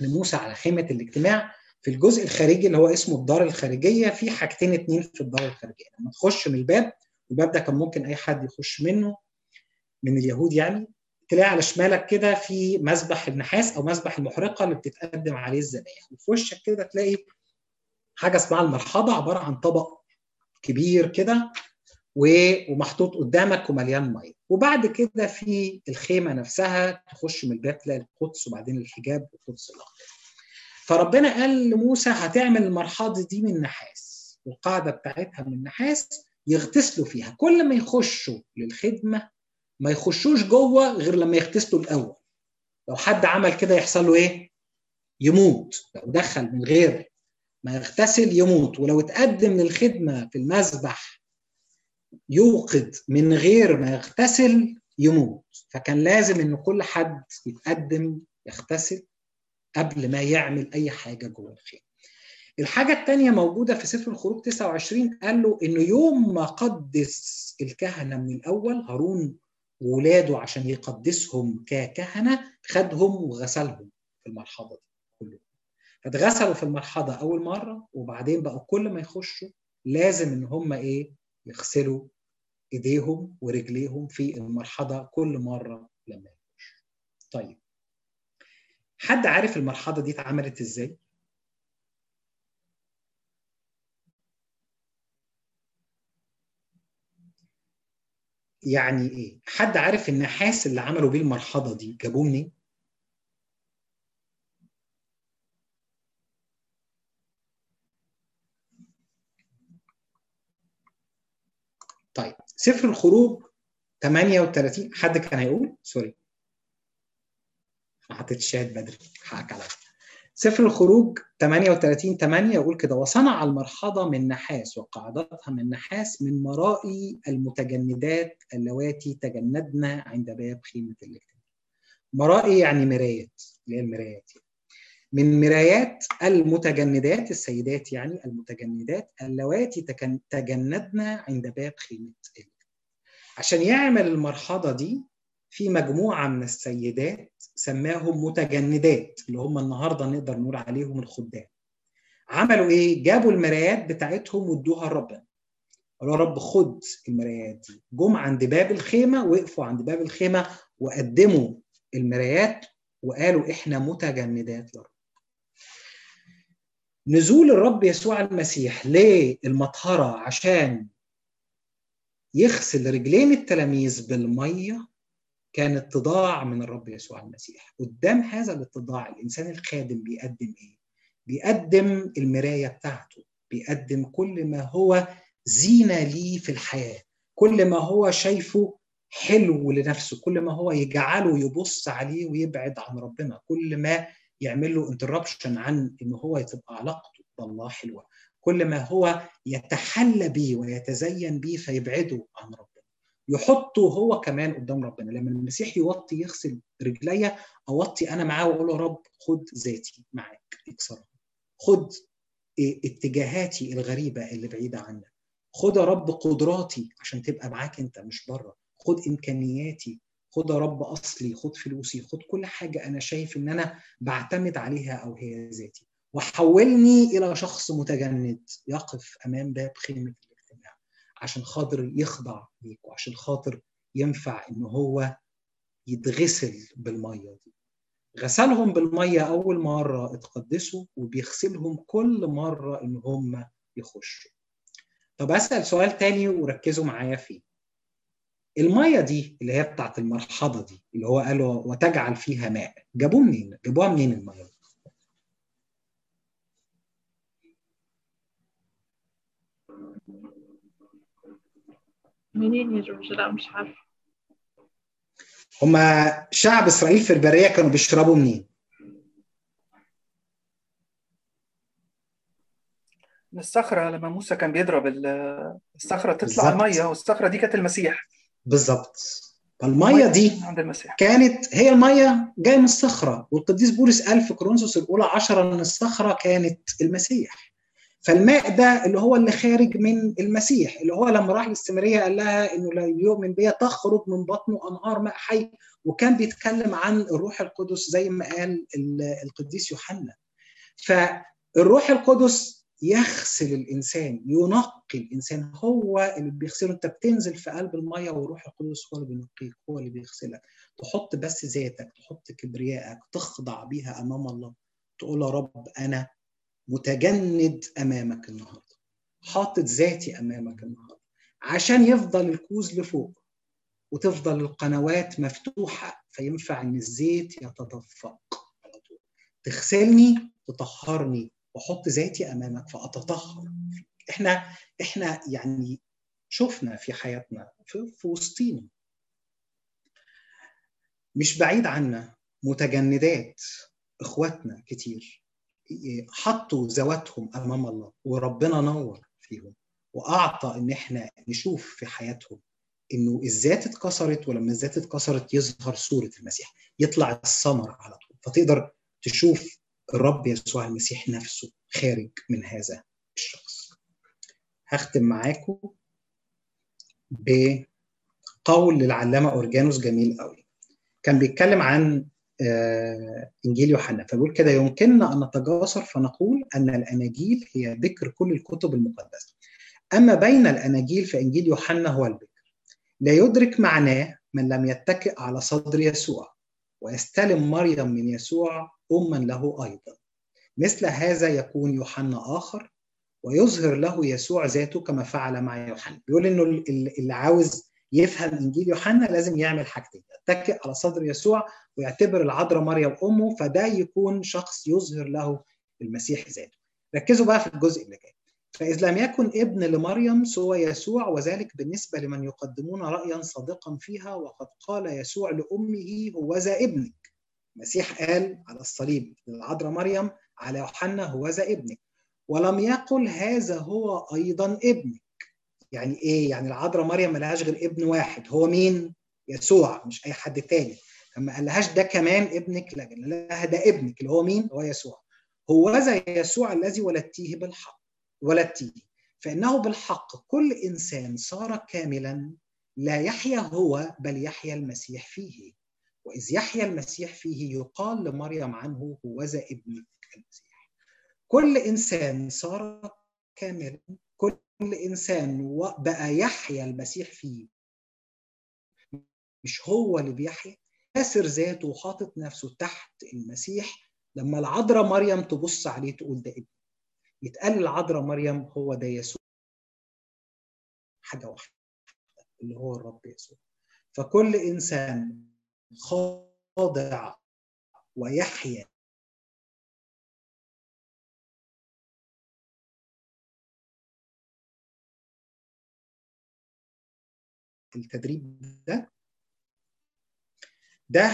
لموسى على خيمة الاجتماع في الجزء الخارجي اللي هو اسمه الدار الخارجية في حاجتين اتنين في الدار الخارجية. لما تخش من الباب الباب ده كان ممكن أي حد يخش منه من اليهود يعني تلاقي على شمالك كده في مسبح النحاس أو مسبح المحرقة اللي بتتقدم عليه الذبائح وفي وشك كده تلاقي حاجة اسمها المرحبه عبارة عن طبق كبير كده ومحطوط قدامك ومليان مية. وبعد كده في الخيمة نفسها تخش من الباب تلاقي القدس وبعدين الحجاب والقدس الاخضر فربنا قال لموسى هتعمل المرحاض دي من نحاس. والقاعدة بتاعتها من نحاس يغتسلوا فيها. كل ما يخشوا للخدمة ما يخشوش جوه غير لما يغتسلوا الأول. لو حد عمل كده يحصل له إيه؟ يموت. لو دخل من غير ما يغتسل يموت. ولو اتقدم للخدمة في المذبح يوقد من غير ما يغتسل يموت. فكان لازم إن كل حد يتقدم يغتسل قبل ما يعمل أي حاجة جوه الخيمة. الحاجة الثانية موجودة في سفر الخروج 29 قال له إنه يوم ما قدس الكهنة من الأول هارون وولاده عشان يقدسهم ككهنة خدهم وغسلهم في المرحضة دي. كلهم فاتغسلوا في المرحضة أول مرة وبعدين بقوا كل ما يخشوا لازم إن هم إيه يغسلوا إيديهم ورجليهم في المرحضة كل مرة لما يخشوا طيب حد عارف المرحضة دي اتعملت إزاي؟ يعني إيه؟ حد عارف النحاس اللي عملوا بيه المرحضه دي جابوه منين؟ طيب سفر الخروج 38 حد كان هيقول؟ سوري. حطيت الشاهد بدري حقك عليا سفر الخروج 38 8 يقول كده وصنع المرحضة من نحاس وقاعدتها من نحاس من مرائي المتجندات اللواتي تجندن عند باب خيمة الاجتماع مرائي يعني مرايات اللي هي المرايات يعني. من مرايات المتجندات السيدات يعني المتجندات اللواتي تجندن عند باب خيمة الاجتماع عشان يعمل المرحضة دي في مجموعة من السيدات سماهم متجندات اللي هم النهارده نقدر نقول عليهم الخدام. عملوا إيه؟ جابوا المرايات بتاعتهم وادوها لربنا. قالوا يا رب خد المرايات دي. جم عند باب الخيمة وقفوا عند باب الخيمة وقدموا المرايات وقالوا إحنا متجندات لرب. نزول الرب يسوع المسيح للمطهرة عشان يغسل رجلين التلاميذ بالمية كان اتضاع من الرب يسوع المسيح. قدام هذا الاتضاع الإنسان الخادم بيقدم إيه؟ بيقدم المراية بتاعته بيقدم كل ما هو زينة ليه في الحياة كل ما هو شايفه حلو لنفسه كل ما هو يجعله يبص عليه ويبعد عن ربنا كل ما يعمل له انتربشن عن إن هو تبقى علاقته بالله حلوة. كل ما هو يتحلى بيه ويتزين بيه فيبعده عن ربنا. يحطه هو كمان قدام ربنا. لما المسيح يوطي يغسل رجليا أوطي أنا معاه وأقول له رب خد ذاتي معاك. اكسرها خد اتجاهاتي الغريبة اللي بعيدة عنك. خد يا رب قدراتي عشان تبقى معاك أنت مش بره. خد إمكانياتي خد يا رب أصلي خد فلوسي خد كل حاجة أنا شايف إن أنا بعتمد عليها أو هي ذاتي. وحولني إلى شخص متجند يقف أمام باب خيمة الاجتماع عشان خاطر يخضع ليك وعشان خاطر ينفع إن هو يتغسل بالمية دي. غسلهم بالمية أول مرة اتقدسوا وبيغسلهم كل مرة إن هم يخشوا. طب أسأل سؤال تاني وركزوا معايا فيه. المية دي اللي هي بتاعت المرحضة دي اللي هو قالوا وتجعل فيها ماء جابوه منين؟ جابوها منين المية؟ دي منين يا جورج؟ لا مش عارفة. هما شعب إسرائيل في البرية كانوا بيشربوا منين؟ من الصخرة لما موسى كان بيضرب ال- الصخرة تطلع بالظبط. المية والصخرة دي كانت المسيح. بالظبط فالمية دي عند المسيح كانت هي المية جاية من الصخرة والقديس بولس قال في كورنثوس الأولى عشرة ان الصخرة كانت المسيح. فالماء ده اللي هو اللي خارج من المسيح اللي هو لما راح للسامرية قال لها إنه لا يؤمن بيا تخرج من بطنه أنهار ماء حي. وكان بيتكلم عن الروح القدس زي ما قال ال- القديس يوحنا. فالروح القدس يغسل الإنسان ينقي الإنسان. هو اللي بيغسله. أنت بتنزل في قلب المية والروح القدس هو اللي بينقيك هو اللي بيغسلك. تحط بس ذاتك تحط كبريائك تخضع بيها أمام الله. تقول يا رب أنا متجند أمامك النهارده. حاطط ذاتي أمامك النهارده. عشان يفضل الكوز لفوق وتفضل القنوات مفتوحة فينفع إن الزيت يتدفق على طول. تغسلني تطهرني. واحط ذاتي أمامك فأتطهر. إحنا إحنا يعني شفنا في حياتنا في, في وسطينا. مش بعيد عنا متجندات إخواتنا كتير. حطوا ذواتهم أمام الله وربنا نور فيهم وأعطى إن إحنا نشوف في حياتهم إنه الذات اتكسرت ولما الذات اتكسرت يظهر صورة المسيح يطلع الثمر على طول. فتقدر تشوف الرب يسوع المسيح نفسه خارج من هذا الشخص. هختم معاكم بقول للعلامة أورجانوس جميل قوي. كان بيتكلم عن آه، إنجيل يوحنا فبيقول كده يمكننا أن نتجاسر فنقول أن الأناجيل هي ذكر كل الكتب المقدسة. أما بين الأناجيل فإنجيل يوحنا هو البكر لا يدرك معناه من لم يتكئ على صدر يسوع ويستلم مريم من يسوع اما له أيضا. مثل هذا يكون يوحنا آخر ويظهر له يسوع ذاته كما فعل مع يوحنا. بيقول إنه اللي عاوز يفهم إنجيل يوحنا لازم يعمل حاجتين يتكئ على صدر يسوع ويعتبر العذراء مريم أمه فده يكون شخص يظهر له المسيح ذاته. ركزوا بقى في الجزء اللي جاي. فإذ لم يكن ابن لمريم سوى يسوع وذلك بالنسبة لمن يقدمون رأيا صادقا فيها وقد قال يسوع لأمه هوذا ابنك المسيح قال على الصليب للعذراء مريم على يوحنا هوذا ابنك ولم يقل هذا هو أيضا ابنك يعني إيه؟ يعني العذراء مريم ملهاش غير ابن واحد هو مين؟ يسوع مش أي حد تاني لما قالهاش ده كمان ابنك لا لها ده ابنك اللي هو مين؟ هو يسوع هوذا يسوع الذي ولدتيه بالحق ولدتيه فإنه بالحق كل إنسان صار كاملا لا يحيا هو بل يحيا المسيح فيه وإذ يحيا المسيح فيه يقال لمريم عنه هوذا ابنك المسيح. كل إنسان صار كاملا كل إنسان بقى يحيا المسيح فيه. مش هو اللي بيحيا كاسر ذاته وحاطط نفسه تحت المسيح لما العذراء مريم تبص عليه تقول ده ابني. يتقال العذراء مريم هو ده يسوع. حاجة واحدة اللي هو الرب يسوع. فكل إنسان خاضع ويحيا التدريب ده ده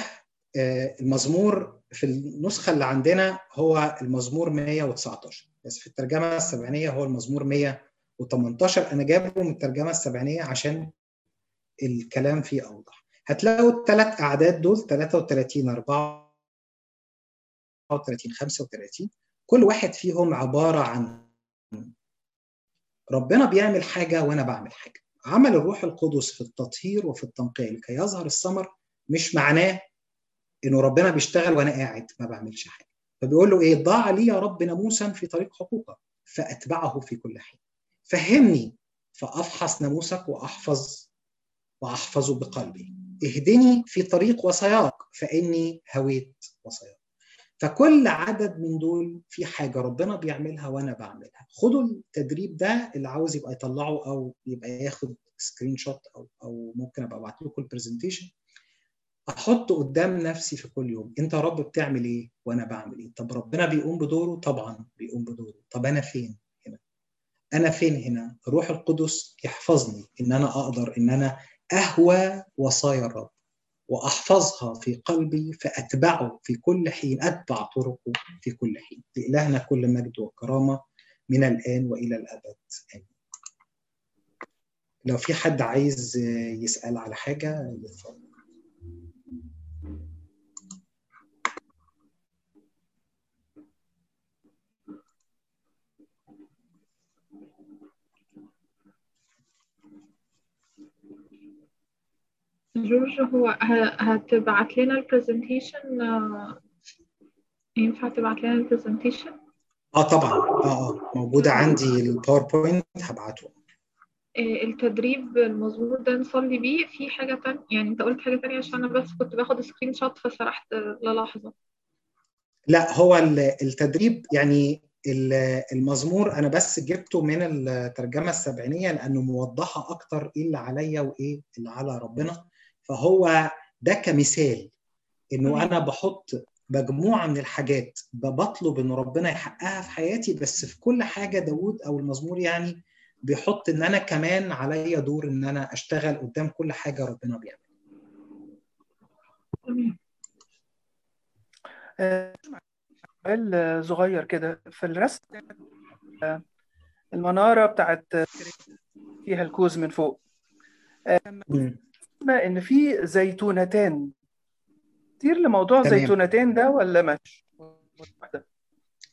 المزمور في النسخة اللي عندنا هو المزمور 119 بس في الترجمة السبعينية هو المزمور 118 أنا جايبه من الترجمة السبعينية عشان الكلام فيه أوضح. هتلاقوا الثلاث أعداد دول 33 34 35 كل واحد فيهم عبارة عن ربنا بيعمل حاجة وأنا بعمل حاجة. عمل الروح القدس في التطهير وفي التنقية لكي يظهر الثمر مش معناه إنه ربنا بيشتغل وأنا قاعد ما بعملش حاجة. فبيقول له إيه؟ ضاع لي يا رب ناموسا في طريق حقوقك. فأتبعه في كل حين. فهمني فأفحص ناموسك وأحفظ وأحفظه بقلبي. اهدني في طريق وصاياك فإني هويت وصاياك فكل عدد من دول في حاجة ربنا بيعملها وأنا بعملها. خدوا التدريب ده اللي عاوز يبقى يطلعه أو يبقى ياخد screenshot أو أو ممكن أبقى أبعت لكم ال presentation أحط قدام نفسي في كل يوم أنت يا رب بتعمل إيه وأنا بعمل إيه؟ طب ربنا بيقوم بدوره؟ طبعا بيقوم بدوره. طب أنا فين هنا؟ أنا فين هنا؟ الروح القدس يحفظني إن أنا أقدر إن أنا أهوى وصايا الرب وأحفظها في قلبي فأتبعه في كل حين أتبع طرقه في كل حين. لإلهنا كل مجد وكرامة من الآن وإلى الأبد. آمين. لو في حد عايز يسأل على حاجة يتفضل. جورج هو هتبعت لنا ال presentation ينفع تبعت لنا ال presentation آه طبعا. آه آه. موجودة عندي الباوربوينت هبعته. التدريب المظبوط ده نصلي بيه. في حاجة تانية؟ يعني انت قلت حاجة تانية عشان أنا بس كنت باخد screenshot فسرحت للحظة لا هو التدريب يعني المزمور أنا بس جبته من الترجمة السبعينية لأنه موضحة أكتر إيه اللي عليا وإيه اللي على ربنا. فهو ده كمثال إنه أنا بحط مجموعة من الحاجات بطلب إن ربنا يحققها في حياتي بس في كل حاجة داوود أو المزمور يعني بيحط إن أنا كمان عليا دور إن أنا أشتغل قدام كل حاجة ربنا بيعملها. سؤال صغير كده. في الرسم المنارة بتاعت فيها الكوز من فوق. إن في زيتونتان. كتير لموضوع تمام. زيتونتين ده ولا مش؟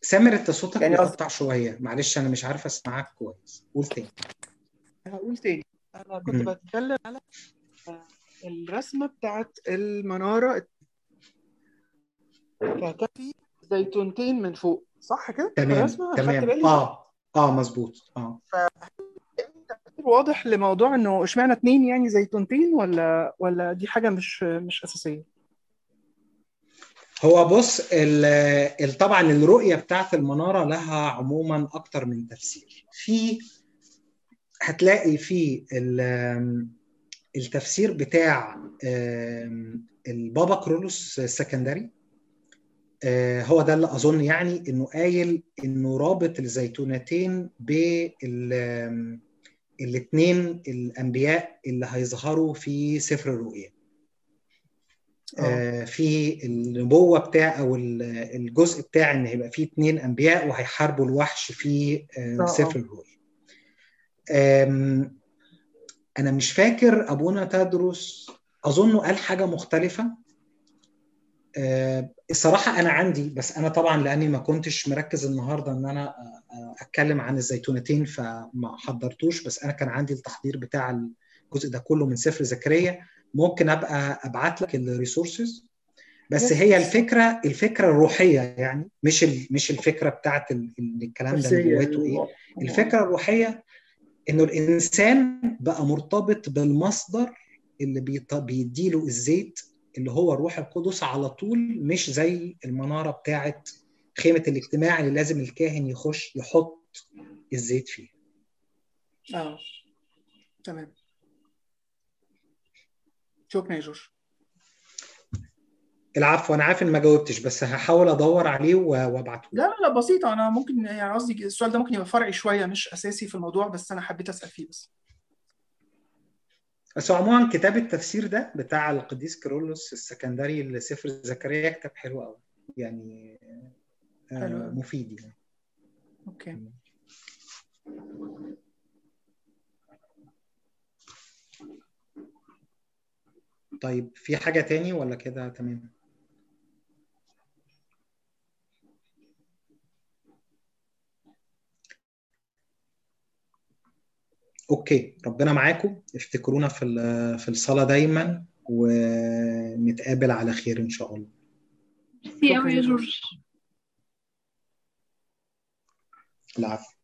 سامر أنت صوتك يعني بيقطع شوية. معلش أنا مش عارف أسمعك كويس. قول تاني. هقول تاني. أنا كنت مم. بتكلم على آه، الرسمة بتاعت المنارة. فكان في زيتونتين من فوق. صح كده؟ تمام الرسمة؟ خدت تمام. بالي؟ آه آه مظبوط. آه. واضح لموضوع إنه إشمعنى اتنين يعني زيتونتين ولا ولا دي حاجة مش مش أساسية؟ هو بص طبعا الرؤية بتاعت المنارة لها عموما أكتر من تفسير. في هتلاقي في ال- التفسير بتاع البابا كرولوس السكندري. آه، هو ده اللي أظن يعني إنه قايل إنه رابط الزيتونتين بالاثنين الأنبياء اللي هيظهروا في سفر الرؤيا. آه، في النبوة بتاع أو ال- الجزء بتاع إن هيبقى فيه اثنين أنبياء وهيحاربوا الوحش في آه، آه، سفر آه. الرؤيا. آم، أنا مش فاكر أبونا تدرس أظنه قال حاجة مختلفة. آه، الصراحة أنا عندي بس أنا طبعا لأني ما كنتش مركز النهارده إن أنا آه، آه، أتكلم عن الزيتونتين فما حضرتوش بس أنا كان عندي التحضير بتاع الجزء ده كله من سفر زكريا. ممكن أبقى أبعت لك الريسورسز بس. هي الفكرة الفكرة الروحية يعني مش مش الفكرة بتاعت ال- ال- الكلام ده نبوته إيه. الفكرة الروحية إنه الإنسان بقى مرتبط بالمصدر اللي بيديله الزيت اللي هو الروح القدس على طول مش زي المنارة بتاعت خيمة الاجتماع اللي لازم الكاهن يخش يحط الزيت فيه آه. تمام. شكرا يا جورج العفو أنا عارف إن ما جاوبتش بس هحاول أدور عليه وأبعته لا لا لا بسيطة. أنا ممكن يعني قصدي السؤال ده ممكن يبقى فرعي شوية مش أساسي في الموضوع بس أنا حبيت أسأل فيه بس. بس عموما كتاب التفسير ده بتاع القديس كيرلس السكندري لسفر زكريا كتاب حلو قوي يعني حلو أوي. مفيد يعني. okay. طيب في حاجة تاني ولا كده تمام؟ أوكي ربنا معاكم. افتكرونا في ال- في الصلاة دايما ونتقابل على خير إن شاء الله. ميرسي قوي يا جورج. العفو